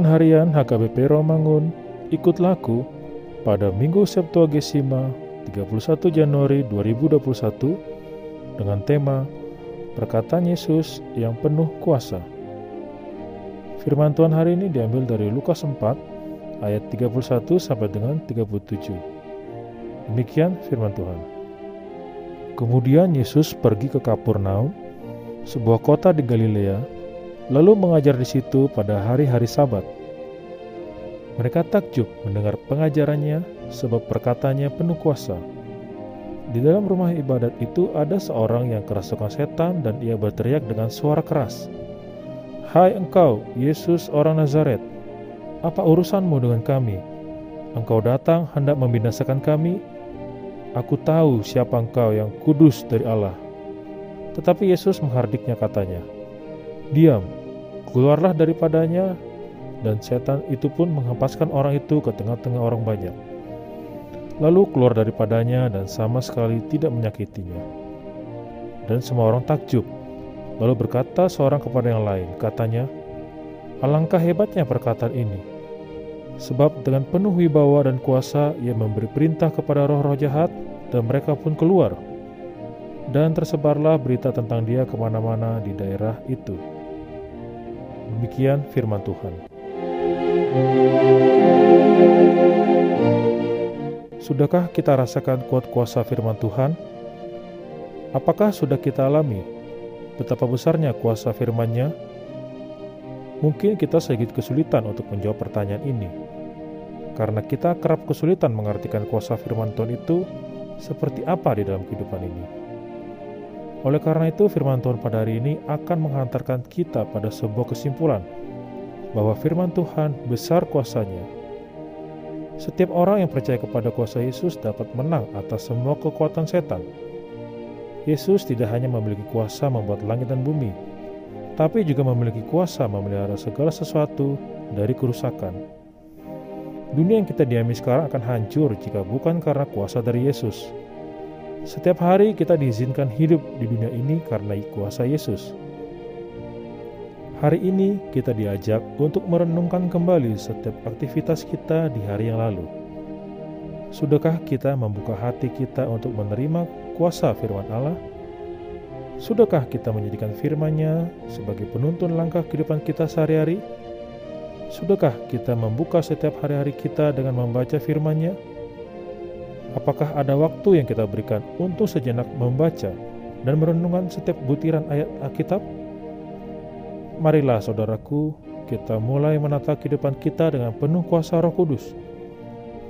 Renungan Harian HKBP Romangun Ikut Laku pada Minggu Septuagesima 31 Januari 2021 dengan tema Perkataan Yesus yang penuh kuasa. Firman Tuhan hari ini diambil dari Lukas 4 ayat 31 sampai dengan 37. Demikian firman Tuhan. Kemudian Yesus pergi ke Kapurnaum, sebuah kota di Galilea, lalu mengajar di situ pada hari-hari Sabat. Mereka takjub mendengar pengajarannya sebab perkataannya penuh kuasa. Di dalam rumah ibadat itu ada seorang yang kerasukan setan dan ia berteriak dengan suara keras. Hai engkau, Yesus orang Nazaret, apa urusanmu dengan kami? Engkau datang hendak membinasakan kami? Aku tahu siapa engkau yang kudus dari Allah. Tetapi Yesus menghardiknya katanya, Diam, Keluarlah daripadanya, dan setan itu pun menghempaskan orang itu ke tengah-tengah orang banyak. Lalu keluar daripadanya dan sama sekali tidak menyakitinya. Dan semua orang takjub. Lalu berkata seorang kepada yang lain, katanya, Alangkah hebatnya perkataan ini. Sebab dengan penuh wibawa dan kuasa ia memberi perintah kepada roh-roh jahat dan mereka pun keluar. Dan tersebarlah berita tentang dia ke mana-mana di daerah itu. Demikian firman Tuhan. Sudahkah kita rasakan kuat kuasa firman Tuhan? Apakah sudah kita alami betapa besarnya kuasa firman-Nya? Mungkin kita sedikit kesulitan untuk menjawab pertanyaan ini. Karena kita kerap kesulitan mengartikan kuasa firman Tuhan itu seperti apa di dalam kehidupan ini. Oleh karena itu, firman Tuhan pada hari ini akan menghantarkan kita pada sebuah kesimpulan bahwa firman Tuhan besar kuasanya. Setiap orang yang percaya kepada kuasa Yesus dapat menang atas semua kekuatan setan. Yesus tidak hanya memiliki kuasa membuat langit dan bumi, tapi juga memiliki kuasa memelihara segala sesuatu dari kerusakan. Dunia yang kita diami sekarang akan hancur jika bukan karena kuasa dari Yesus. Setiap hari kita diizinkan hidup di dunia ini karena kuasa Yesus. Hari ini kita diajak untuk merenungkan kembali setiap aktivitas kita di hari yang lalu. Sudahkah kita membuka hati kita untuk menerima kuasa firman Allah? Sudahkah kita menjadikan firman-Nya sebagai penuntun langkah kehidupan kita sehari-hari? Sudahkah kita membuka setiap hari-hari kita dengan membaca firman-Nya? Apakah ada waktu yang kita berikan untuk sejenak membaca dan merenungkan setiap butiran ayat Alkitab? Marilah saudaraku, kita mulai menata kehidupan kita dengan penuh kuasa roh kudus.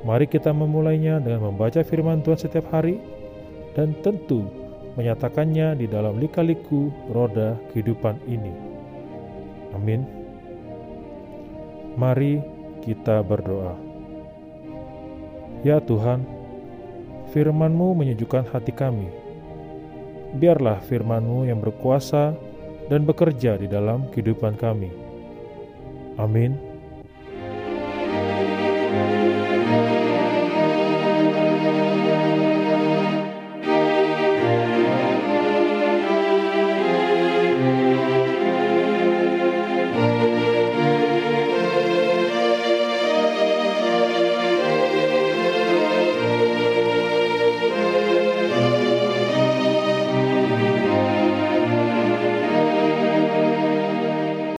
Mari kita memulainya dengan membaca firman Tuhan setiap hari dan tentu menyatakannya di dalam lika-liku roda kehidupan ini. Amin. Mari kita berdoa. Ya Tuhan, firman-Mu menyejukkan hati kami. Biarlah firman-Mu yang berkuasa dan bekerja di dalam kehidupan kami. Amin.